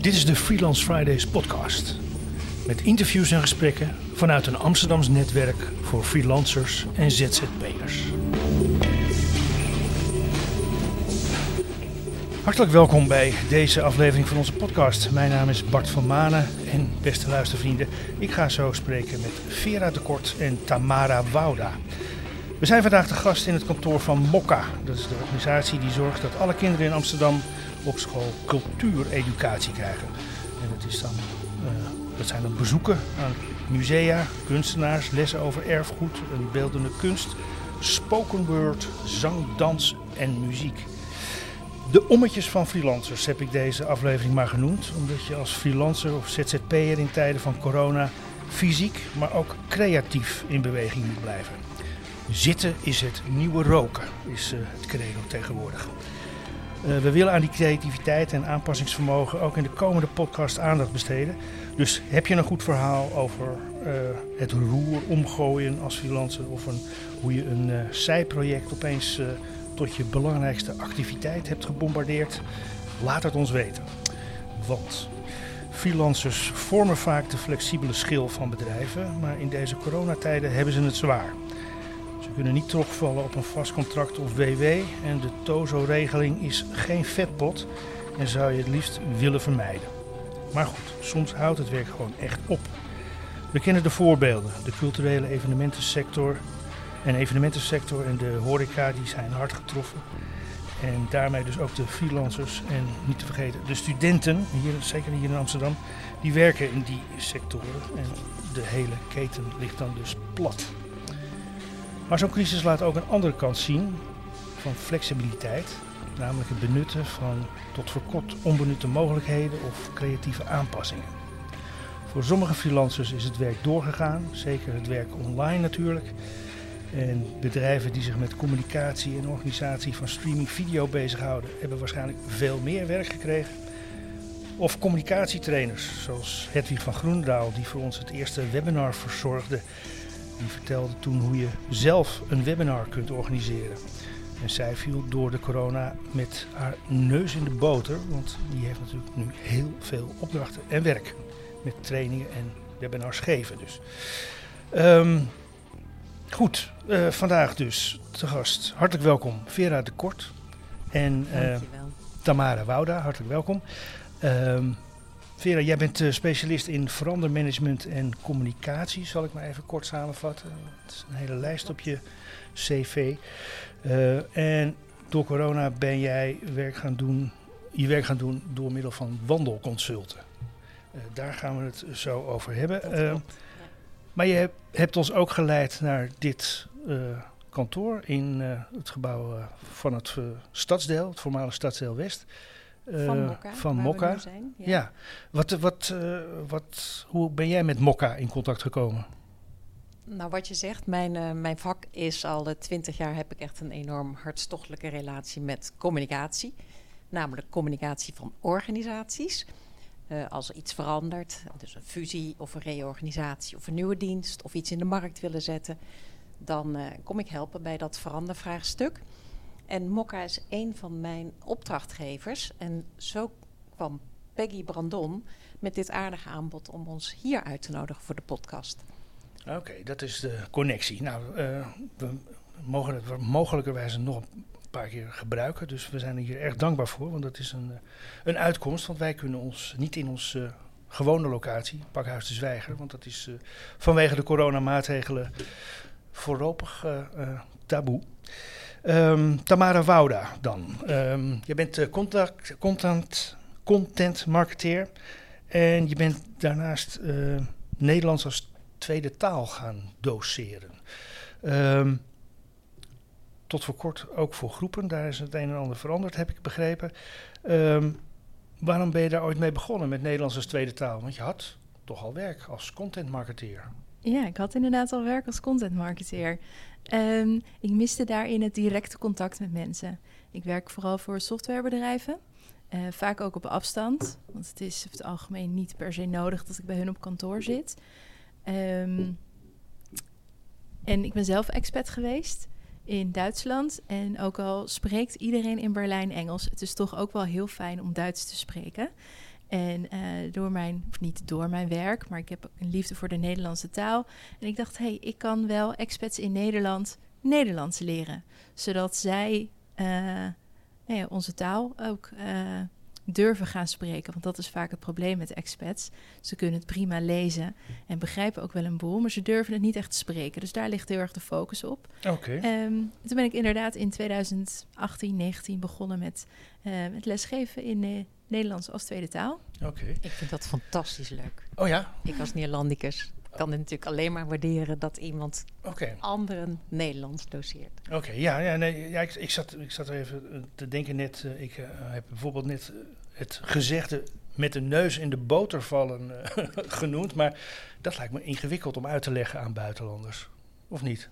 Dit is de Freelance Fridays podcast. Met interviews en gesprekken vanuit een Amsterdams netwerk voor freelancers en ZZP'ers. Hartelijk welkom bij deze aflevering van onze podcast. Mijn naam is Bart van Manen en beste luistervrienden, ik ga zo spreken met Vera de Kort en Tamara Wouda. We zijn vandaag de gast in het kantoor van Mokka. Dat is de organisatie die zorgt dat alle kinderen in Amsterdam school cultuureducatie krijgen. En dat, is dan, uh, dat zijn dan bezoeken aan musea, kunstenaars, lessen over erfgoed en beeldende kunst, spoken word, zang, dans en muziek. De ommetjes van freelancers heb ik deze aflevering maar genoemd, omdat je als freelancer of ZZP'er in tijden van corona fysiek, maar ook creatief in beweging moet blijven. Zitten is het nieuwe roken, is uh, het credo tegenwoordig. Uh, we willen aan die creativiteit en aanpassingsvermogen ook in de komende podcast aandacht besteden. Dus heb je een goed verhaal over uh, het roer omgooien als freelancer of een, hoe je een uh, zijproject opeens tot je belangrijkste activiteit hebt gebombardeerd? Laat het ons weten. Want freelancers vormen vaak de flexibele schil van bedrijven, maar in deze coronatijden hebben ze het zwaar. Ze kunnen niet terugvallen op een vast contract of WW en de TOZO-regeling is geen vetpot en zou je het liefst willen vermijden. Maar goed, soms houdt het werk gewoon echt op. We kennen de voorbeelden. De culturele evenementensector en evenementensector en de horeca die zijn hard getroffen. En daarmee dus ook de freelancers en niet te vergeten de studenten, hier, zeker hier in Amsterdam, die werken in die sectoren. En de hele keten ligt dan dus plat. Maar zo'n crisis laat ook een andere kant zien van flexibiliteit, namelijk het benutten van tot voor kort onbenutte mogelijkheden of creatieve aanpassingen. Voor sommige freelancers is het werk doorgegaan, zeker het werk online natuurlijk. En bedrijven die zich met communicatie en organisatie van streaming video bezighouden, hebben waarschijnlijk veel meer werk gekregen. Of communicatietrainers, zoals Hedwig van Groendaal, die voor ons het eerste webinar verzorgde die vertelde toen hoe je zelf een webinar kunt organiseren. En zij viel door de corona met haar neus in de boter, want die heeft natuurlijk nu heel veel opdrachten en werk met trainingen en webinars geven. Dus. Um, goed, uh, vandaag dus te gast. Hartelijk welkom Vera de Kort en uh, Tamara Wouda, hartelijk welkom. Um, Vera, jij bent uh, specialist in verandermanagement en communicatie, zal ik maar even kort samenvatten. Het is een hele lijst op je cv. Uh, en door corona ben jij werk gaan doen, je werk gaan doen door middel van wandelconsulten. Uh, daar gaan we het zo over hebben. Maar je hebt, hebt, ons ook geleid naar dit kantoor in het gebouw van het stadsdeel, het voormalige stadsdeel West. Van eh, Mokka. Van Mokka. Zijn, ja. ja. Wat, wat, uh, wat, hoe ben jij met Mokka in contact gekomen? Nou, wat je zegt, mijn, uh, mijn vak is al twintig jaar heb ik echt een enorm hartstochtelijke relatie met communicatie. Namelijk communicatie van organisaties. Uh, als er iets verandert, dus een fusie of een reorganisatie of een nieuwe dienst of iets in de markt willen zetten, dan kom ik helpen bij dat verandervraagstuk. En Mokka is een van mijn opdrachtgevers. En zo kwam Peggy Brandon met dit aardige aanbod om ons hier uit te nodigen voor de podcast. Oké, dat is de connectie. Nou, uh, we mogen het mogelijkerwijs nog een paar keer gebruiken. Dus we zijn er hier erg dankbaar voor, want dat is een, eh, een uitkomst. Want wij kunnen ons niet in onze uh, gewone locatie, Pakhuis de Zwijger, want dat is vanwege de coronamaatregelen voorlopig taboe. Um, Tamara Wouda dan. Um, je bent uh, contact, content, content marketeer en je bent daarnaast uh, Nederlands als tweede taal gaan doseren. Um, tot voor kort ook voor groepen, daar is het een en ander veranderd, heb ik begrepen. waarom ben je daar ooit mee begonnen met Nederlands als tweede taal? Want je had toch al werk als content marketeer. Ja, ik had inderdaad al werk als content marketeer. Um, ik miste daarin het directe contact met mensen. Ik werk vooral voor softwarebedrijven. Uh, vaak ook op afstand. Want het is over het algemeen niet per se nodig dat ik bij hun op kantoor zit. Um, en ik ben zelf expat geweest in Duitsland. En ook al spreekt iedereen in Berlijn Engels, het is toch ook wel heel fijn om Duits te spreken. En uh, door mijn, of niet door mijn werk, maar ik heb een liefde voor de Nederlandse taal. En ik dacht, hé, hey, ik kan wel expats in Nederland Nederlands leren. Zodat zij uh, ja, onze taal ook uh, durven gaan spreken. Want dat is vaak het probleem met expats. Ze kunnen het prima lezen en begrijpen ook wel een boel, maar ze durven het niet echt spreken. Dus daar ligt heel erg de focus op. Oké. Um, toen ben ik inderdaad in 2018, 19 begonnen met uh, het lesgeven in Nederlands als tweede taal. Oké. Ik vind dat fantastisch leuk. Oh ja? Ik als Neerlandicus kan het natuurlijk alleen maar waarderen dat iemand Oké. anderen Nederlands doseert. Oké, ja, ja, nee, ja ik, ik, zat, ik zat er even te denken net. Uh, ik uh, heb bijvoorbeeld net het gezegde met de neus in de boter vallen uh, genoemd. Maar dat lijkt me ingewikkeld om uit te leggen aan buitenlanders. Of niet?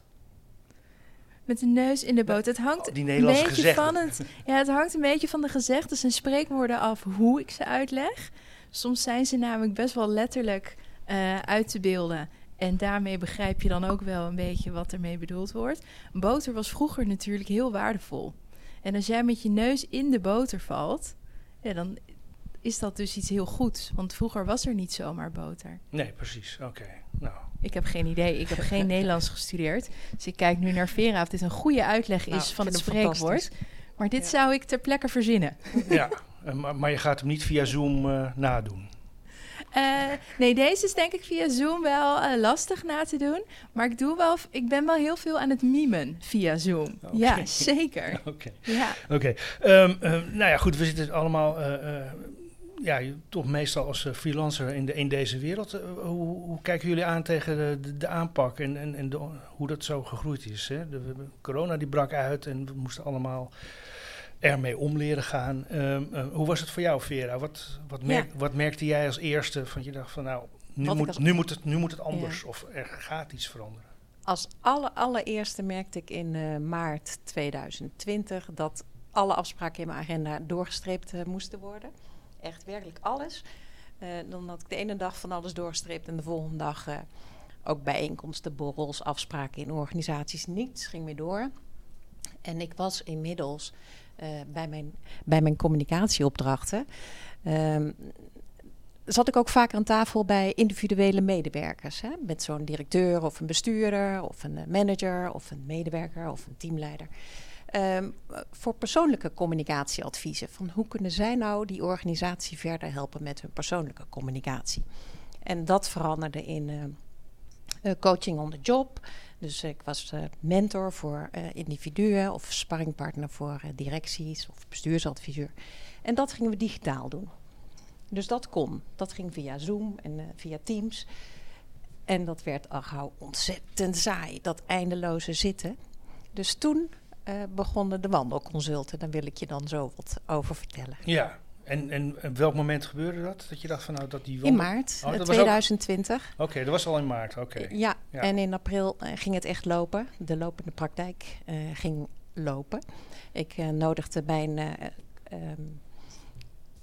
Met de neus in de boter. Het hangt Oh, die een beetje gezegden. van het. Ja, het hangt een beetje van de gezegdes en spreekwoorden af hoe ik ze uitleg. Soms zijn ze namelijk best wel letterlijk uh, uit te beelden. En daarmee begrijp je dan ook wel een beetje wat ermee bedoeld wordt. Boter was vroeger natuurlijk heel waardevol. En als jij met je neus in de boter valt, ja, dan is dat dus iets heel goeds. Want vroeger was er niet zomaar boter. Nee, precies. Oké. Nou, Ik heb geen idee. Ik heb geen Nederlands gestudeerd. Dus ik kijk nu naar Vera of dit een goede uitleg is Nou, van het spreekwoord. Maar dit Ja. zou ik ter plekke verzinnen. ja, eh, maar, maar je gaat hem niet via Zoom eh, nadoen. Eh, nee, deze is denk ik via Zoom wel lastig na te doen. Maar ik, doe wel, ik ben wel heel veel aan het mimen via Zoom. Ja, zeker. Oké. Ja. Oké. Ehm, ehm, nou ja, goed, we zitten allemaal. Ja, toch meestal als eh, freelancer in, de, in deze wereld. Eh, hoe, hoe kijken jullie aan tegen de, de, aanpak en, en, en de- hoe dat zo gegroeid is? Hè? De, corona die brak uit en we moesten allemaal ermee om leren gaan. Ehm, eh, hoe was het voor jou, Vera? Wat, wat, merk, wat merkte jij als eerste? Van je dacht van nou, nu, Wat moet, als- nu, moet, het, nu moet het anders of er gaat iets veranderen. Als alle, allereerste merkte ik in maart 2020 dat alle afspraken in mijn agenda doorgestreept moesten worden. Echt werkelijk alles. Eh, dan had ik de ene dag van alles doorgestreept en de volgende dag eh, ook bijeenkomsten, borrels, afspraken in organisaties. Niets ging meer door. En ik was inmiddels eh, bij, mijn, bij mijn communicatieopdrachten. ehm, zat ik ook vaak aan tafel bij individuele medewerkers. Hè? Met zo'n directeur of een bestuurder of een manager of een medewerker of een teamleider. Ehm, voor persoonlijke communicatieadviezen. Van hoe kunnen zij nou die organisatie verder helpen met hun persoonlijke communicatie? En dat veranderde in eh, eh, coaching on the job. Dus ik was eh, mentor voor individuen of sparringpartner voor directies of bestuursadviseur. En dat gingen we digitaal doen. Dus dat kon. Dat ging via Zoom en via Teams. En dat werd al gauw ontzettend saai, dat eindeloze zitten. Dus toen begonnen de wandelconsulten. Daar wil ik je dan zo wat over vertellen. Ja, en, en op welk moment gebeurde dat? Dat je dacht van nou dat die In maart Oh, eh, dat was ook- 2020. Oké, dat was al in maart. Oké. Ja, Ja. en in april eh, ging het echt lopen. De lopende praktijk eh, ging lopen. Ik eh, nodigde mijn, eh, ehm,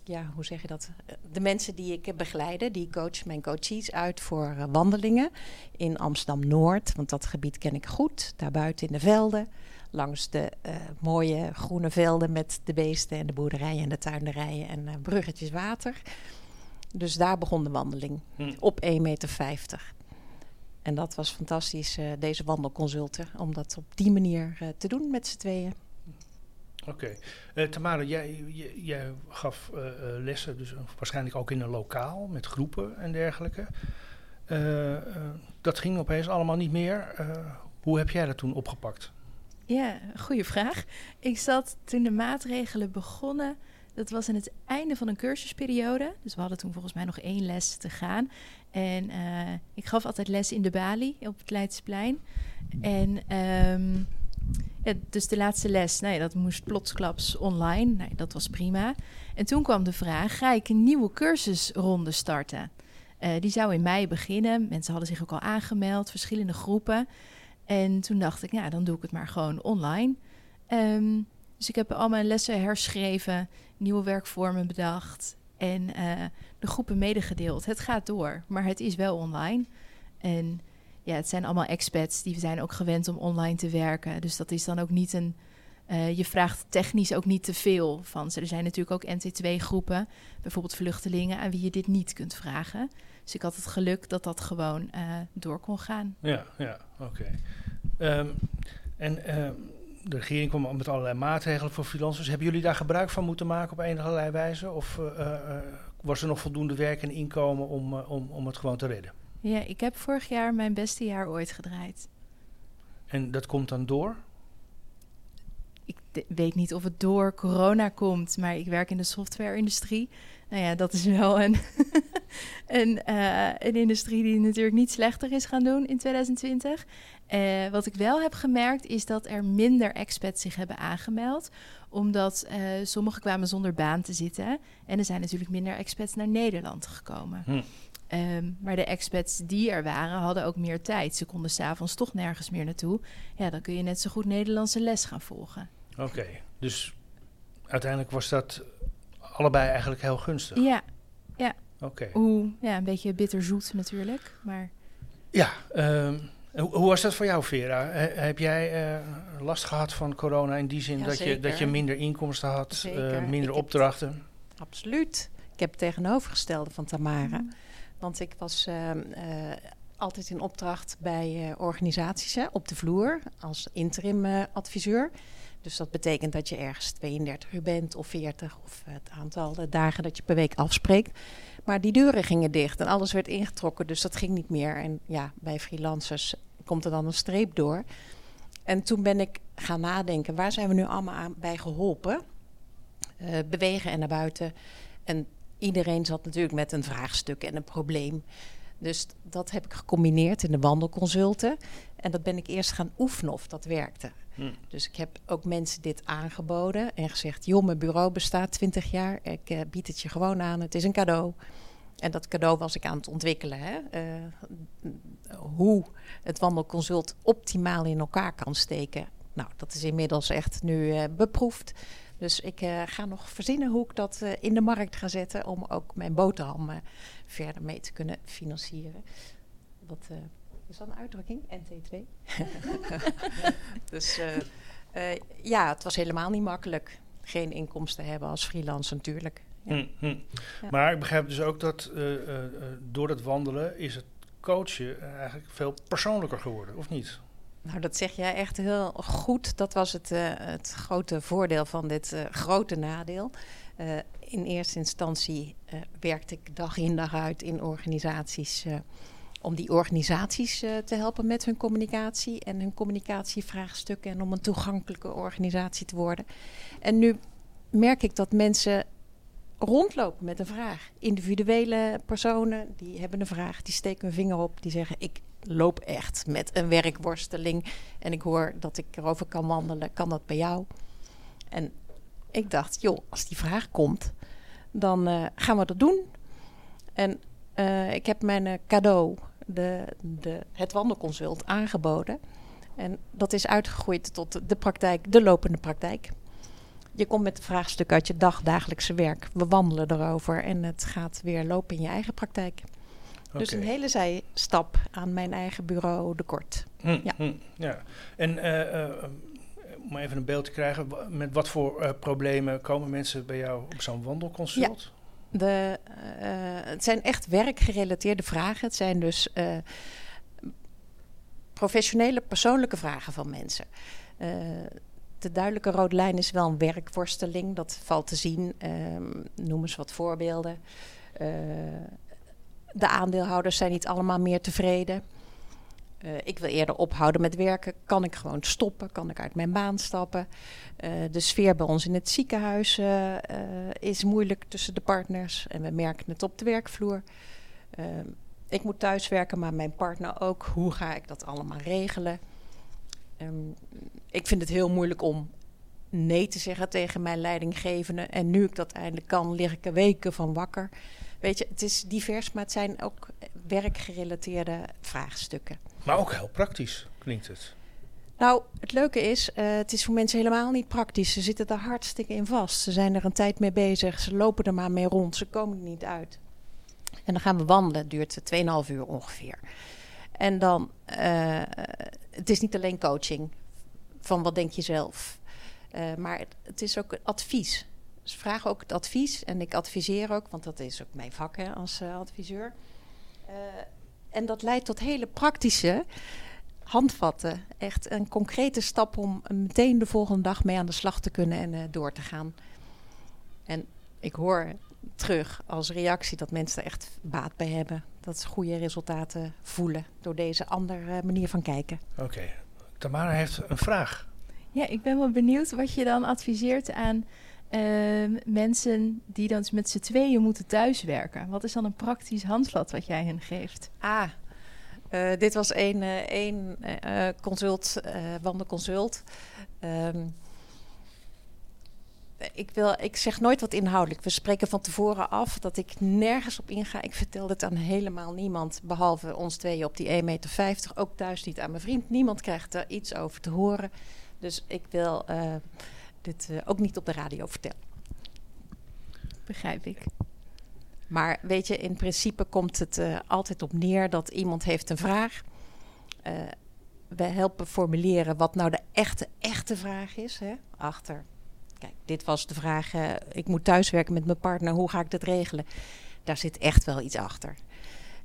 ja, hoe zeg je dat? Eh, De mensen die ik begeleide, die coach, mijn coaches uit voor eh, wandelingen in Amsterdam Noord. Want dat gebied ken ik goed. Daarbuiten in de velden. Langs de eh, mooie groene velden met de beesten en de boerderijen en de tuinderijen en eh, bruggetjes water. Dus daar begon de wandeling Hm. op 1,50 meter. En dat was fantastisch, eh, deze wandelconsulten, om dat op die manier te doen met z'n tweeën. Oké. Eh, Tamara, jij, jij, jij gaf lessen, dus waarschijnlijk ook in een lokaal met groepen en dergelijke. Dat ging opeens allemaal niet meer. Hoe heb jij dat toen opgepakt? Ja, goede vraag. Ik zat toen de maatregelen begonnen. Dat was aan het einde van een cursusperiode. Dus we hadden toen volgens mij nog één les te gaan. En eh, ik gaf altijd les in de Bali op het Leidsplein. En ehm, dus de laatste les, nou ja, dat moest plotsklaps online. Nou, dat was prima. En toen kwam de vraag, ga ik een nieuwe cursusronde starten? Eh, die zou in mei beginnen. Mensen hadden zich ook al aangemeld, verschillende groepen. En toen dacht ik, ja, dan doe ik het maar gewoon online. Ehm, dus ik heb al mijn lessen herschreven, nieuwe werkvormen bedacht en eh, de groepen medegedeeld. Het gaat door, maar het is wel online. En ja, het zijn allemaal expats, die zijn ook gewend om online te werken. Dus dat is dan ook niet een Uh, je vraagt technisch ook niet te veel van ze. Er zijn natuurlijk ook NT2-groepen, bijvoorbeeld vluchtelingen, aan wie je dit niet kunt vragen. Dus ik had het geluk dat dat gewoon uh, door kon gaan. Ja, ja, oké. Um, en um, de regering kwam met allerlei maatregelen voor freelancers. Hebben jullie daar gebruik van moeten maken op enige wijze? Of uh, was er nog voldoende werk en inkomen om, om, om het gewoon te redden? Ja, ik heb vorig jaar mijn beste jaar ooit gedraaid. En dat komt dan door? Ik weet niet of het door corona komt, maar ik werk in de software-industrie. Nou ja, dat is wel een, een, uh, een industrie die natuurlijk niet slechter is gaan doen in 2020. Uh, wat ik wel heb gemerkt is dat er minder expats zich hebben aangemeld. Omdat uh, sommigen kwamen zonder baan te zitten. En er zijn natuurlijk minder expats naar Nederland gekomen. Hm. Um, maar de expats die er waren, hadden ook meer tijd. Ze konden s'avonds toch nergens meer naartoe. Ja, dan kun je net zo goed Nederlandse les gaan volgen. Oké, dus uiteindelijk was dat allebei eigenlijk heel gunstig. Ja, ja. Oké. Hoe, ja, een beetje bitterzoet natuurlijk, maar... Ja, um, hoe was dat voor jou, Vera? heb jij uh, last gehad van corona in die zin dat, je, dat je minder inkomsten had, uh, minder Ik opdrachten? Absoluut. Ik heb het tegenovergestelde van Tamara. Mm. Want ik was uh, altijd in opdracht bij organisaties hè, op de vloer als interim adviseur. Dus dat betekent dat je ergens 32 uur bent of 40 of het aantal dagen dat je per week afspreekt. Maar die deuren gingen dicht en alles werd ingetrokken, dus dat ging niet meer. En ja, bij freelancers komt er dan een streep door. En toen ben ik gaan nadenken, waar zijn we nu allemaal aan bij geholpen? Uh, bewegen en naar buiten. En iedereen zat natuurlijk met een vraagstuk en een probleem. Dus dat heb ik gecombineerd in de wandelconsulten. En dat ben ik eerst gaan oefenen of dat werkte. Hm. Dus ik heb ook mensen dit aangeboden en gezegd: joh, mijn bureau bestaat 20 jaar. Ik uh, bied het je gewoon aan. Het is een cadeau. En dat cadeau was ik aan het ontwikkelen. Hè? Uh, hoe het wandelconsult optimaal in elkaar kan steken. Nou, dat is inmiddels echt nu uh, beproefd. Dus ik ga nog verzinnen hoe ik dat in de markt ga zetten. Om ook mijn boterham verder mee te kunnen financieren. Wat is dat een uitdrukking? NT2. dus ja, het was helemaal niet makkelijk. Geen inkomsten hebben als freelancer natuurlijk. Hm, hm. Maar ik begrijp dus ook dat uh, uh, door het wandelen is het coachen eigenlijk veel persoonlijker geworden, of niet? Nou, dat zeg jij echt heel goed. Dat was het, het grote voordeel van dit grote nadeel. in eerste instantie werkte ik dag in dag uit in organisaties om die organisaties te helpen met hun communicatie en hun communicatievraagstukken en om een toegankelijke organisatie te worden. En nu merk ik dat mensen rondlopen met een vraag. Individuele personen die hebben een vraag, die steken hun vinger op, die zeggen: Ik loop echt met een werkworsteling en ik hoor dat ik erover kan wandelen. Kan dat bij jou? En ik dacht: Joh, als die vraag komt, dan uh, gaan we dat doen. En uh, ik heb mijn cadeau, de, de, het wandelconsult, aangeboden. En dat is uitgegroeid tot de praktijk, de lopende praktijk je komt met een vraagstuk uit je dag, dagelijkse werk. We wandelen erover en het gaat weer lopen in je eigen praktijk. Dus een hele zijstap aan mijn eigen bureau de kort. Hm, ja. Hm, ja. En uh, uh, om even een beeld te krijgen, met wat voor uh, problemen komen mensen bij jou op zo'n wandelconsult? Ja. De, het zijn echt werkgerelateerde vragen. Het zijn dus professionele, persoonlijke vragen van mensen de duidelijke rode lijn is wel een werkworsteling. Dat valt te zien. Um, noem eens wat voorbeelden. De aandeelhouders zijn niet allemaal meer tevreden. Uh, ik wil eerder ophouden met werken. Kan ik gewoon stoppen? Kan ik uit mijn baan stappen? Uh, de sfeer bij ons in het ziekenhuis is moeilijk tussen de partners. En we merken het op de werkvloer. Ehm, ik moet thuiswerken, maar mijn partner ook. Hoe ga ik dat allemaal regelen? Um, ik vind het heel moeilijk om nee te zeggen tegen mijn leidinggevende. En nu ik dat eindelijk kan, lig ik er weken van wakker. Weet je, het is divers, maar het zijn ook werkgerelateerde vraagstukken. Maar ook heel praktisch klinkt het. Nou, het leuke is, uh, het is voor mensen helemaal niet praktisch. Ze zitten er hartstikke in vast. Ze zijn er een tijd mee bezig. Ze lopen er maar mee rond. Ze komen er niet uit. En dan gaan we wandelen. Het duurt 2,5 uur ongeveer. En dan, uh, het is niet alleen coaching van wat denk je zelf. Maar het, is ook advies. Ze vragen ook het advies en ik adviseer ook, want dat is ook mijn vak hè, als adviseur. En dat leidt tot hele praktische handvatten. Echt een concrete stap om meteen de volgende dag mee aan de slag te kunnen en uh, door te gaan. En ik hoor terug als reactie dat mensen er echt baat bij hebben. Dat ze goede resultaten voelen door deze andere manier van kijken. Oké, Tamara heeft een vraag. Ja, ik ben wel benieuwd wat je dan adviseert aan uh, mensen die dan met z'n tweeën moeten thuiswerken. Wat is dan een praktisch handvat wat jij hen geeft? Ah, uh, dit was een, een uh, consult, wandelconsult. Um, ik, wil, ik zeg nooit wat inhoudelijk. We spreken van tevoren af dat ik nergens op inga. Ik vertel dit aan helemaal niemand, behalve ons tweeën op die 1,50 meter. Ook thuis niet aan mijn vriend. Niemand krijgt er iets over te horen. Dus ik wil dit uh, ook niet op de radio vertellen. Begrijp ik. Maar weet je, in principe komt het uh, altijd op neer dat iemand heeft een vraag. we helpen formuleren wat nou de echte, echte vraag is. Hè? Achter Kijk, dit was de vraag, uh, ik moet thuiswerken met mijn partner, hoe ga ik dat regelen? Daar zit echt wel iets achter.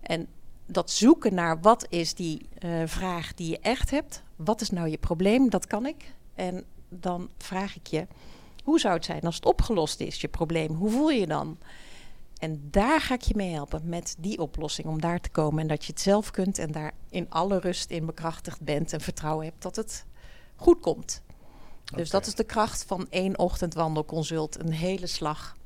En dat zoeken naar wat is die uh, vraag die je echt hebt, wat is nou je probleem, dat kan ik. En dan vraag ik je, hoe zou het zijn als het opgelost is, je probleem? Hoe voel je je dan? En daar ga ik je mee helpen met die oplossing om daar te komen. En dat je het zelf kunt en daar in alle rust in bekrachtigd bent en vertrouwen hebt dat het goed komt. Dus okay. dat is de kracht van één ochtendwandelconsult. Een hele slag.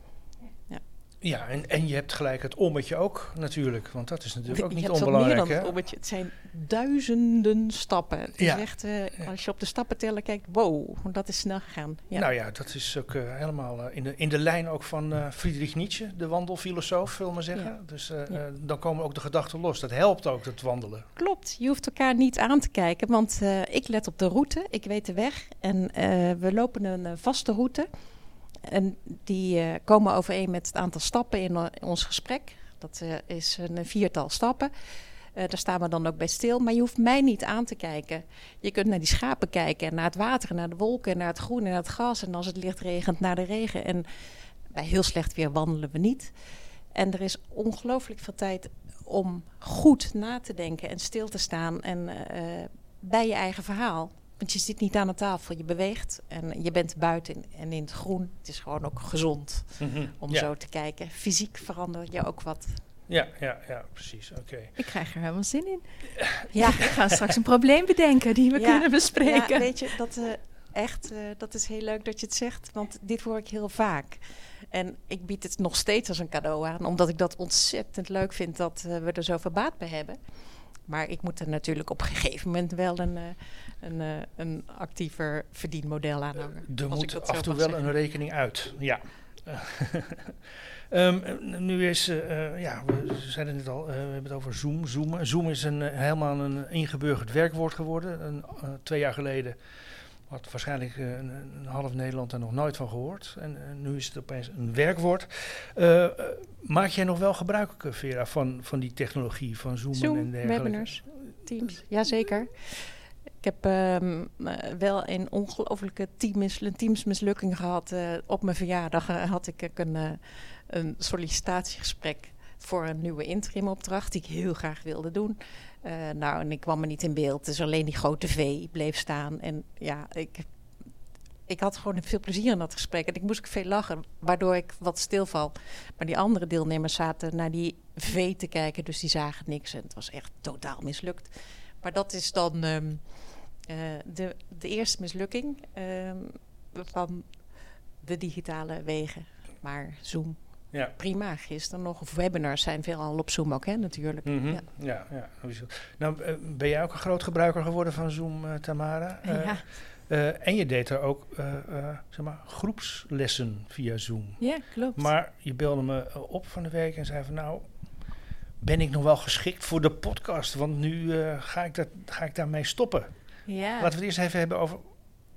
Ja, ja en, en je hebt gelijk het ommetje ook natuurlijk. Want dat is natuurlijk ook je niet onbelangrijk. Meer dan het, ommetje. het zijn duizenden stappen. Het ja. is echt, uh, als je op de stappenteller kijkt, wow, dat is snel gegaan. Ja. Nou ja, dat is ook uh, helemaal uh, in, de, in de lijn ook van Friedrich Nietzsche, de wandelfilosoof, wil maar zeggen. Ja. Dus dan komen ook de gedachten los. Dat helpt ook, het wandelen. Klopt, je hoeft elkaar niet aan te kijken, want ik let op de route, ik weet de weg en we lopen een vaste route. En die uh, komen overeen met het aantal stappen in, uh, in ons gesprek. Dat uh, is een viertal stappen. daar staan we dan ook bij stil. Maar je hoeft mij niet aan te kijken. Je kunt naar die schapen kijken. En naar het water, en naar de wolken, en naar het groen en naar het gras. En als het licht regent, naar de regen. En bij heel slecht weer wandelen we niet. En er is ongelooflijk veel tijd om goed na te denken en stil te staan. En bij je eigen verhaal. Want je zit niet aan de tafel, je beweegt en je bent buiten en in het groen. Het is gewoon ook gezond mm -hmm. om ja. zo te kijken. Fysiek verander je ook wat. Ja, ja, ja, precies. Oké. Okay. Ik krijg er helemaal zin in. Ja, ik ga straks een probleem bedenken die we ja, kunnen bespreken. Ja, weet je, dat uh, echt, uh, dat is heel leuk dat je het zegt, want dit hoor ik heel vaak. En ik bied het nog steeds als een cadeau aan, omdat ik dat ontzettend leuk vind dat uh, we er zoveel baat bij hebben. Maar ik moet er natuurlijk op een gegeven moment wel een, een, een actiever verdienmodel aan hangen. Er moet af en toe wel zeggen. een rekening uit, ja. um, nu is, uh, ja, we zeiden het al, uh, we hebben het over Zoom. Zoom, Zoom is een, helemaal een ingeburgerd werkwoord geworden. Een, uh, twee jaar geleden had waarschijnlijk een, een, half Nederland er nog nooit van gehoord. En nu is het opeens een werkwoord. maak jij nog wel gebruik, Vera, van, van die technologie, van Zoom, Zoom en dergelijke? webinars, Teams, jazeker. Ik heb um, uh, wel een ongelofelijke teamsmislukking gehad. Op mijn verjaardag had ik een, een sollicitatiegesprek voor een nieuwe interimopdracht die ik heel graag wilde doen. Nou, en ik kwam er niet in beeld. Dus alleen die grote V bleef staan. En ja, ik, ik had gewoon veel plezier in dat gesprek. En ik moest veel lachen, waardoor ik wat stilval. Maar die andere deelnemers zaten naar die V te kijken, dus die zagen niks. En het was echt totaal mislukt. Maar dat is dan um, uh, de, de eerste mislukking um, van de digitale wegen. Maar Zoom, ja. prima. Gisteren nog, of webinars zijn veelal op Zoom ook, hè, natuurlijk. Mm -hmm. ja. ja, ja. Nou, uh, ben jij ook een groot gebruiker geworden van Zoom, uh, Tamara? ja. Uh, en je deed er ook zeg maar, groepslessen via Zoom. Ja, klopt. Maar je belde me op van de week en zei van nou, ben ik nog wel geschikt voor de podcast? Want nu ga, ik dat, ga ik daarmee stoppen. Ja. Laten we het eerst even hebben over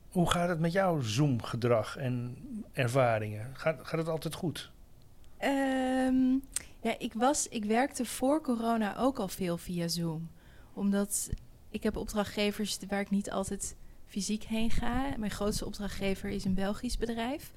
hoe gaat het met jouw Zoom-gedrag en ervaringen? Gaat, gaat het altijd goed? Um, ja, ik, was, ik werkte voor corona ook al veel via Zoom. Omdat ik heb opdrachtgevers waar ik niet altijd fysiek heen ga. Mijn grootste opdrachtgever is een Belgisch bedrijf.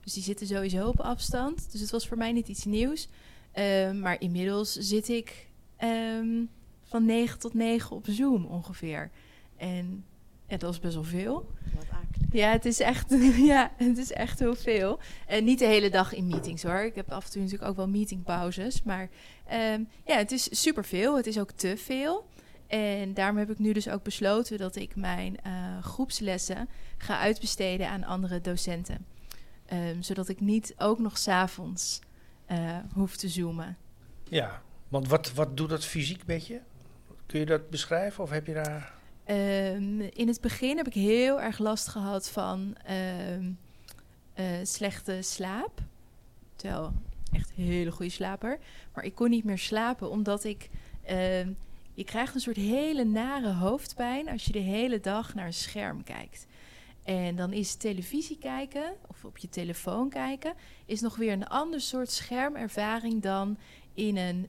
Dus die zitten sowieso op afstand. Dus het was voor mij niet iets nieuws. Ehm, maar inmiddels zit ik ehm, van 9 tot 9 op Zoom ongeveer. En, dat is best wel veel. Wat. Ja, het is echt, ja, het is echt heel veel. En niet de hele dag in meetings hoor. Ik heb af en toe natuurlijk ook wel meetingpauzes. Maar ehm, ja, het is superveel. Het is ook te veel. En daarom heb ik nu dus ook besloten dat ik mijn eh, groepslessen ga uitbesteden aan andere docenten. Ehm, zodat ik niet ook nog s'avonds uh, hoef te zoomen. Ja, want wat, wat doet dat fysiek met je? Kun je dat beschrijven of heb je daar... Um, in het begin heb ik heel erg last gehad van um, uh, slechte slaap. Terwijl echt een hele goede slaper. Maar ik kon niet meer slapen omdat ik... Uh, je krijgt een soort hele nare hoofdpijn als je de hele dag naar een scherm kijkt. En dan is televisie kijken of op je telefoon kijken, is nog weer een ander soort schermervaring dan in een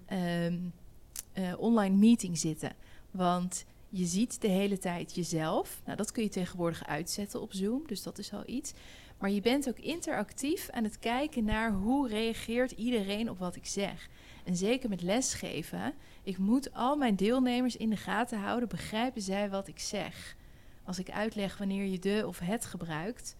uh, online meeting zitten. Want je ziet de hele tijd jezelf. Nou, dat kun je tegenwoordig uitzetten op Zoom, dus dat is al iets. Maar je bent ook interactief aan het kijken naar hoe reageert iedereen op wat ik zeg. En zeker met lesgeven, ik moet al mijn deelnemers in de gaten houden, begrijpen zij wat ik zeg. Als ik uitleg wanneer je de of het gebruikt,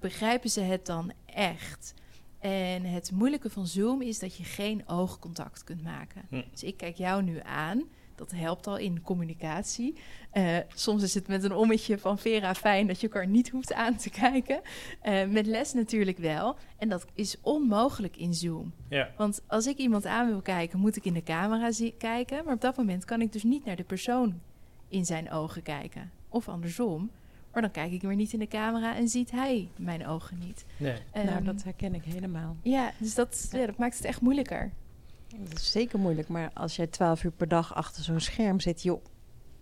begrijpen ze het dan echt. En het moeilijke van Zoom is dat je geen oogcontact kunt maken. Hm. Dus ik kijk jou nu aan. Dat helpt al in communicatie. Uh, soms is het met een ommetje van Vera fijn dat je elkaar niet hoeft aan te kijken. Uh, met les natuurlijk wel. En dat is onmogelijk in Zoom. Ja. Want als ik iemand aan wil kijken, moet ik in de camera kijken. Maar op dat moment kan ik dus niet naar de persoon in zijn ogen kijken. Of andersom. Maar dan kijk ik weer niet in de camera en ziet hij mijn ogen niet. Nee. Um, nou, dat herken ik helemaal. Ja, dus dat, ja, dat maakt het echt moeilijker. Dat is zeker moeilijk, maar als jij twaalf uur per dag achter zo'n scherm zit, joh,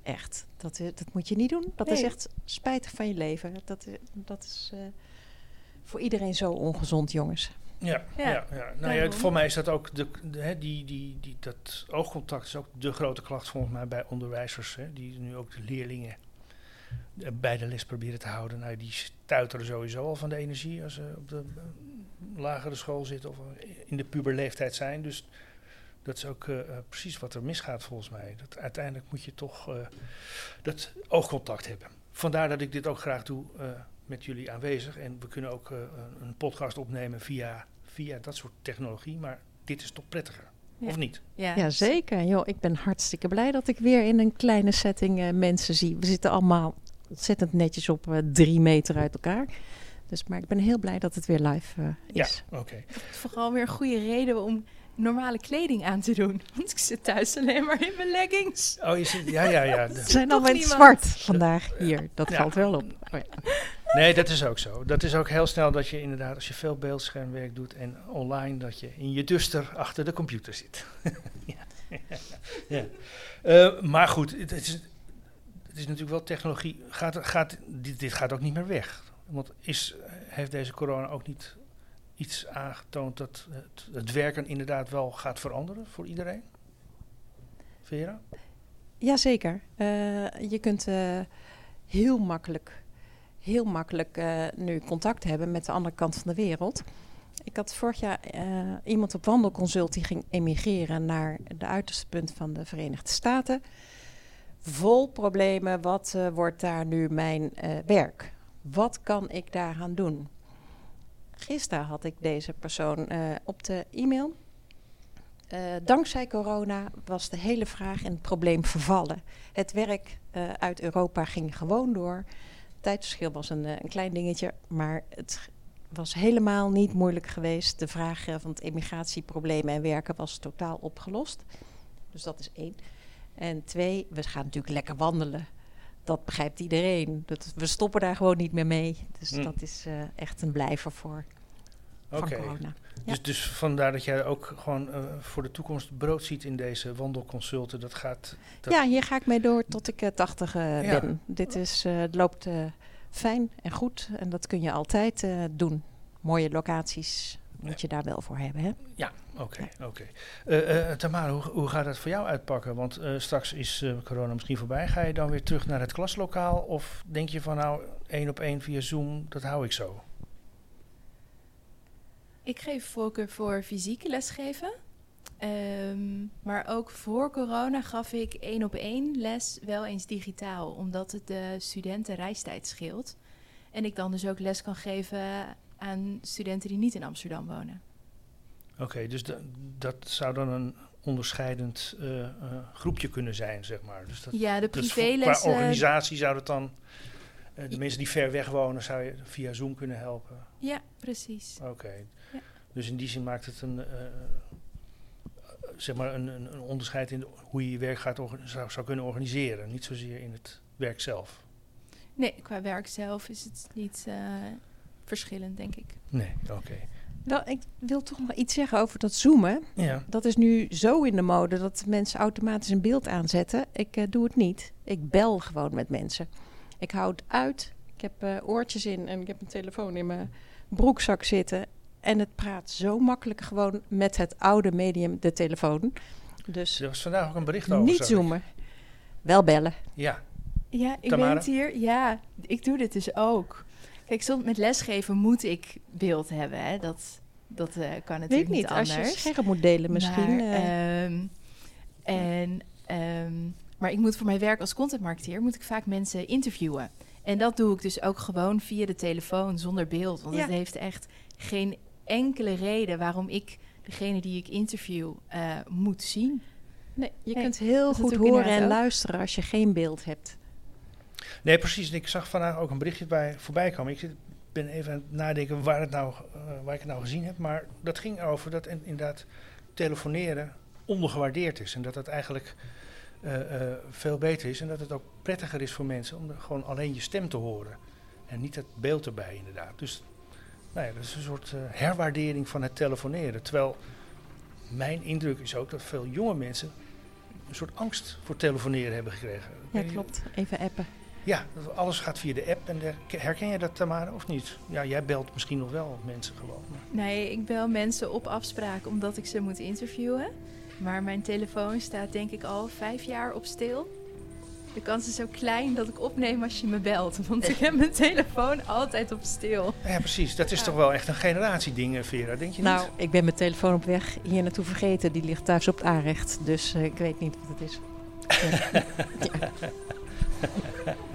echt, dat, dat moet je niet doen. Dat nee. is echt spijtig van je leven. Dat, dat is uh, voor iedereen zo ongezond, jongens. Ja, ja. ja, ja. Nou ja, voor mij is dat ook de, de hè, die, die, die, dat oogcontact is ook de grote klacht volgens mij bij onderwijzers, hè, die nu ook de leerlingen bij de les proberen te houden. Nou, die stuiteren sowieso al van de energie als ze op de lagere school zitten of in de puberleeftijd zijn. Dus dat is ook uh, precies wat er misgaat volgens mij. Dat uiteindelijk moet je toch uh, dat oogcontact hebben. Vandaar dat ik dit ook graag doe uh, met jullie aanwezig. En we kunnen ook een podcast opnemen via, via dat soort technologie. Maar dit is toch prettiger, ja. of niet? Ja, ja zeker. Yo, ik ben hartstikke blij dat ik weer in een kleine setting mensen zie. We zitten allemaal ontzettend netjes op drie meter uit elkaar. Dus, maar ik ben heel blij dat het weer live uh, is. Ja, oké. Okay. Vooral weer een goede reden om normale kleding aan te doen. Want ik zit thuis alleen maar in mijn leggings. Oh, je zit, ja, ja, ja. Ze zijn allemaal in zwart vandaag hier. Dat ja. valt wel op. Oh, ja. Nee, dat is ook zo. Dat is ook heel snel dat je inderdaad, als je veel beeldschermwerk doet en online, dat je in je duster achter de computer zit. ja. ja. Uh, maar goed, het is, het is natuurlijk wel technologie. Gaat, gaat, dit, dit gaat ook niet meer weg. Want is, heeft deze corona ook niet iets aangetoond dat het, het, werken inderdaad wel gaat veranderen voor iedereen? Vera? Jazeker. Uh, je kunt uh, heel makkelijk, heel makkelijk uh, nu contact hebben met de andere kant van de wereld. Ik had vorig jaar iemand op wandelconsult die ging emigreren naar de uiterste punt van de Verenigde Staten. Vol problemen. Wat wordt daar nu mijn werk? Wat kan ik daaraan doen? Gisteren had ik deze persoon uh, op de e-mail. Uh, dankzij corona was de hele vraag en het probleem vervallen. Het werk uh, uit Europa ging gewoon door. Het tijdverschil was een, een, klein dingetje, maar het was helemaal niet moeilijk geweest. De vraag van het immigratieprobleem en werken was totaal opgelost. Dus dat is één. En twee, we gaan natuurlijk lekker wandelen dat begrijpt iedereen. Dat, we stoppen daar gewoon niet meer mee. Dus mm. dat is uh, echt een blijver voor okay. corona. Ja. Dus, dus vandaar dat jij ook gewoon uh, voor de toekomst brood ziet in deze wandelconsulten. Dat gaat. Dat ja, hier ga ik mee door tot ik uh, 80 ja. ben. Dit is, het loopt fijn en goed en dat kun je altijd doen. Mooie locaties, moet je daar wel voor hebben. Hè? Ja, oké. oké. Eh, eh, Tamara, hoe, hoe gaat dat voor jou uitpakken? Want eh, straks is eh, corona misschien voorbij. Ga je dan weer terug naar het klaslokaal? Of denk je van nou, één op één via Zoom, dat hou ik zo? Ik geef voorkeur voor fysieke lesgeven. Ehm, maar ook voor corona gaf ik één op één les wel eens digitaal, omdat het de studenten reistijd scheelt. En ik dan dus ook les kan geven aan studenten die niet in Amsterdam wonen. Oké, dus da- dat zou dan een onderscheidend eh, eh, groepje kunnen zijn, zeg maar. Dus dat, Ja, de dus voor- privéles. qua organisatie zou het dan... eh, de mensen die ver weg wonen, zou je via Zoom kunnen helpen? ja, precies. Oké. Ja. Dus in die zin maakt het een, zeg maar een, een, een onderscheid in hoe je je werk gaat zou, zou kunnen organiseren. Niet zozeer in het werk zelf. Nee, qua werk zelf is het niet verschillend, denk ik. Nee, oké. Wel, ik wil toch nog iets zeggen over dat zoomen. Ja, Dat is nu zo in de mode dat mensen automatisch een beeld aanzetten. Ik eh, doe het niet. Ik bel gewoon met mensen. Ik hou het uit. Ik heb eh, oortjes in en ik heb een telefoon in mijn broekzak zitten. En het praat zo makkelijk gewoon met het oude medium, de telefoon. Dus er was vandaag ook een bericht over. niet ik. zoomen. Wel bellen. Ja, Ja, ik Tamara? weet hier. Ja, ik doe dit dus ook. Kijk, soms met lesgeven moet ik beeld hebben. Hè? Dat, dat eh, kan natuurlijk niet, niet als anders. je scherm moet delen misschien. Maar, eh, ehm, en, ehm, maar ik moet voor mijn werk als contentmarketeer moet ik vaak mensen interviewen. En dat doe ik dus ook gewoon via de telefoon zonder beeld. Want Ja. het heeft echt geen enkele reden waarom ik degene die ik interview eh, moet zien. nee, je kunt heel goed horen en ook. luisteren als je geen beeld hebt. Nee precies. Ik zag vandaag ook een berichtje bij voorbij komen. Ik zit, ben even aan het nadenken waar, het nou, eh, waar ik het nou gezien heb. Maar dat ging over dat in- inderdaad telefoneren ondergewaardeerd is. En dat het eigenlijk eh, eh, veel beter is. En dat het ook prettiger is voor mensen om gewoon alleen je stem te horen. En niet het beeld erbij inderdaad. Dus nou ja, dat is een soort herwaardering van het telefoneren. Terwijl mijn indruk is ook dat veel jonge mensen een soort angst voor telefoneren hebben gekregen. Ja, klopt. Even appen. Ja, alles gaat via de app. En herken je dat, Tamara, of niet? Ja, jij belt misschien nog wel mensen gewoon. maar- Nee, ik bel mensen op afspraak omdat ik ze moet interviewen. Maar mijn telefoon staat denk ik al vijf jaar op stil. De kans is zo klein dat ik opneem als je me belt. Want ik heb mijn telefoon altijd op stil. Ja, precies. Dat is Ja. toch wel echt een generatieding, Vera, denk je Nou, niet? ik ben mijn telefoon op weg hier naartoe vergeten. Die ligt thuis op het aanrecht. Dus eh, ik weet niet wat het is. Ja,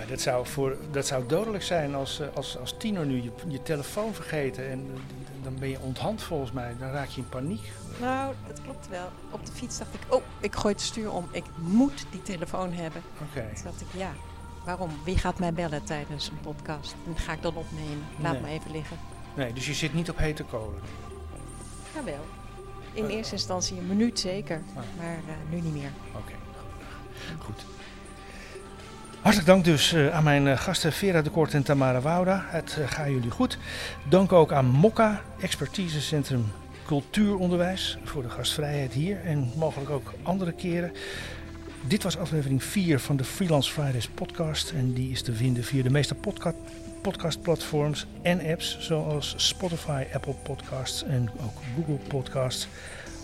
dat zou, voor, dat zou dodelijk zijn als, eh, als, als tiener nu je, je telefoon vergeten. En eh, dan ben je onthand volgens mij. Dan raak je in paniek. Nou, dat klopt wel. Op de fiets dacht ik, oh, ik gooi het stuur om. Ik moet die telefoon hebben. Oké. Toen dacht ik, ja, waarom? Wie gaat mij bellen tijdens een podcast? En ga ik dan opnemen? Laat Nee. me even liggen. Nee, dus je zit niet op hete kolen. Jawel. In Eh. eerste instantie een minuut zeker. Ah. Maar nu niet meer. Oké, goed. Hartelijk dank dus eh, aan mijn eh, gasten Vera de Kort en Tamara Wouda. Het eh, gaat jullie goed. Dank ook aan Mokka, expertisecentrum cultuuronderwijs, voor de gastvrijheid hier en mogelijk ook andere keren. Dit was aflevering 4 van de Freelance Fridays podcast en die is te vinden via de meeste podca- podcastplatforms en apps zoals Spotify, Apple Podcasts en ook Google Podcasts.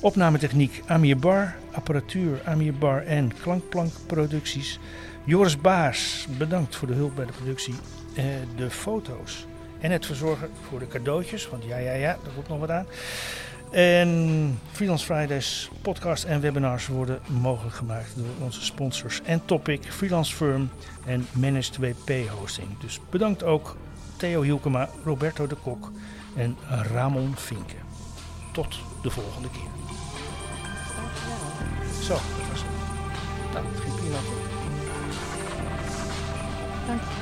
Opnametechniek Amir Bar, apparatuur Amir Bar en Klankplank Producties. Joris Baars, bedankt voor de hulp bij de productie. Eh, de foto's en het verzorgen voor de cadeautjes, want ja, ja, ja, daar komt nog wat aan. En Freelance Fridays podcast en webinars worden mogelijk gemaakt door onze sponsors en Topic, Freelance Firm en Managed WP Hosting. Dus bedankt ook Theo Hielkema, Roberto de Kok en Ramon Vinken. Tot de volgende keer. Zo, dat was het. Nou, het ging prima. Bye.